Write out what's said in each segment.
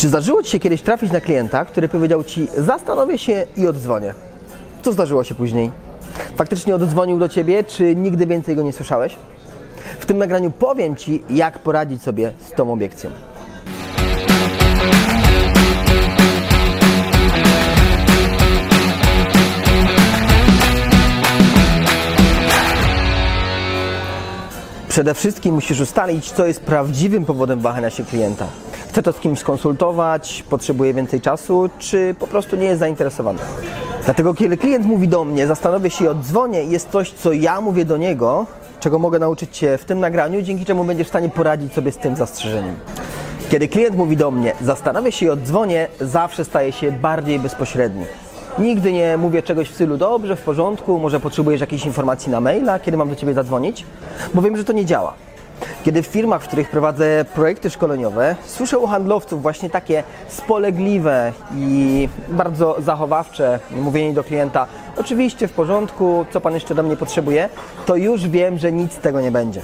Czy zdarzyło Ci się kiedyś trafić na klienta, który powiedział Ci zastanowię się i oddzwonię? Co zdarzyło się później? Faktycznie oddzwonił do Ciebie, czy nigdy więcej go nie słyszałeś? W tym nagraniu powiem Ci, jak poradzić sobie z tą obiekcją. Przede wszystkim musisz ustalić, co jest prawdziwym powodem wahania się klienta. Chce to z kimś skonsultować, potrzebuje więcej czasu, czy po prostu nie jest zainteresowany. Dlatego kiedy klient mówi do mnie, zastanowię się i oddzwonię, jest coś, co ja mówię do niego, czego mogę nauczyć Cię w tym nagraniu, dzięki czemu będziesz w stanie poradzić sobie z tym zastrzeżeniem. Kiedy klient mówi do mnie, zastanowię się i oddzwonię, zawsze staje się bardziej bezpośredni. Nigdy nie mówię czegoś w stylu dobrze, w porządku, może potrzebujesz jakiejś informacji na maila, kiedy mam do Ciebie zadzwonić, bo wiem, że to nie działa. Kiedy w firmach, w których prowadzę projekty szkoleniowe, słyszę u handlowców właśnie takie spolegliwe i bardzo zachowawcze mówienie do klienta, oczywiście w porządku, co Pan jeszcze do mnie potrzebuje, to już wiem, że nic z tego nie będzie.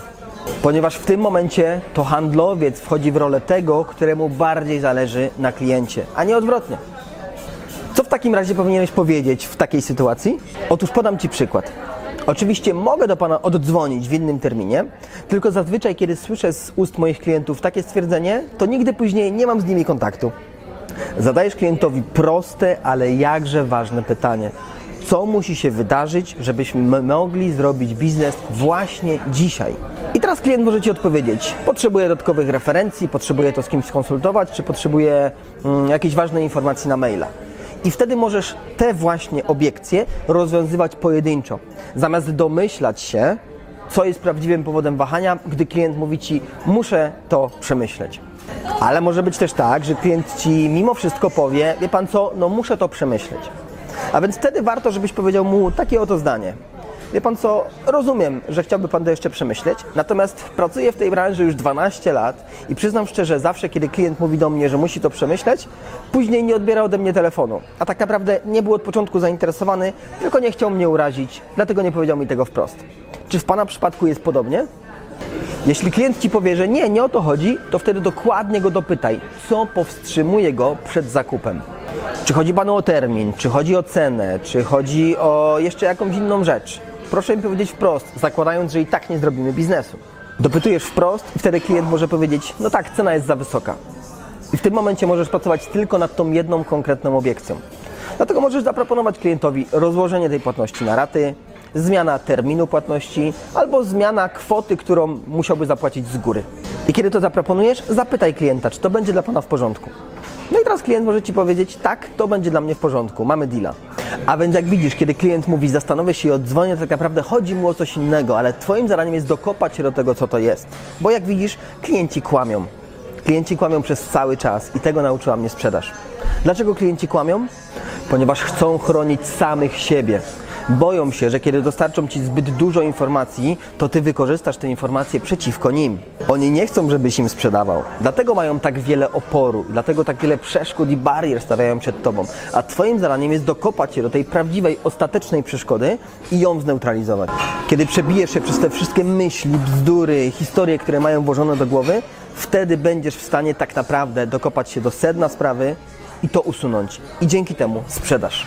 Ponieważ w tym momencie to handlowiec wchodzi w rolę tego, któremu bardziej zależy na kliencie, a nie odwrotnie. Co w takim razie powinieneś powiedzieć w takiej sytuacji? Otóż podam Ci przykład. Oczywiście mogę do Pana oddzwonić w innym terminie, tylko zazwyczaj, kiedy słyszę z ust moich klientów takie stwierdzenie, to nigdy później nie mam z nimi kontaktu. Zadajesz klientowi proste, ale jakże ważne pytanie. Co musi się wydarzyć, żebyśmy mogli zrobić biznes właśnie dzisiaj? I teraz klient może Ci odpowiedzieć, potrzebuję dodatkowych referencji, potrzebuję to z kimś skonsultować, czy potrzebuję mm, jakiejś ważnej informacji na maila. I wtedy możesz te właśnie obiekcje rozwiązywać pojedynczo. Zamiast domyślać się, co jest prawdziwym powodem wahania, gdy klient mówi ci, muszę to przemyśleć. Ale może być też tak, że klient ci mimo wszystko powie, wie pan co, no muszę to przemyśleć. A więc wtedy warto, żebyś powiedział mu takie oto zdanie. Wie pan co, rozumiem, że chciałby pan to jeszcze przemyśleć, natomiast pracuję w tej branży już 12 lat i przyznam szczerze, zawsze kiedy klient mówi do mnie, że musi to przemyśleć, później nie odbiera ode mnie telefonu. A tak naprawdę nie był od początku zainteresowany, tylko nie chciał mnie urazić, dlatego nie powiedział mi tego wprost. Czy w pana przypadku jest podobnie? Jeśli klient ci powie, że nie, nie o to chodzi, to wtedy dokładnie go dopytaj, co powstrzymuje go przed zakupem. Czy chodzi panu o termin, czy chodzi o cenę, czy chodzi o jeszcze jakąś inną rzecz? Proszę mi powiedzieć wprost, zakładając, że i tak nie zrobimy biznesu. Dopytujesz wprost i wtedy klient może powiedzieć, no tak, cena jest za wysoka. I w tym momencie możesz pracować tylko nad tą jedną konkretną obiekcją. Dlatego możesz zaproponować klientowi rozłożenie tej płatności na raty, zmiana terminu płatności albo zmiana kwoty, którą musiałby zapłacić z góry. I kiedy to zaproponujesz, zapytaj klienta, czy to będzie dla Pana w porządku. No i teraz klient może Ci powiedzieć, tak, to będzie dla mnie w porządku, mamy deala. A więc jak widzisz, kiedy klient mówi, zastanowię się i oddzwonię, to tak naprawdę chodzi mu o coś innego, ale Twoim zadaniem jest dokopać się do tego, co to jest. Bo jak widzisz, klienci kłamią. Klienci kłamią przez cały czas i tego nauczyła mnie sprzedaż. Dlaczego klienci kłamią? Ponieważ chcą chronić samych siebie. Boją się, że kiedy dostarczą Ci zbyt dużo informacji, to Ty wykorzystasz te informacje przeciwko nim. Oni nie chcą, żebyś im sprzedawał. Dlatego mają tak wiele oporu, dlatego tak wiele przeszkód i barier stawiają przed Tobą. A Twoim zadaniem jest dokopać się do tej prawdziwej, ostatecznej przeszkody i ją zneutralizować. Kiedy przebijesz się przez te wszystkie myśli, bzdury, historie, które mają włożone do głowy, wtedy będziesz w stanie tak naprawdę dokopać się do sedna sprawy i to usunąć. I dzięki temu sprzedasz.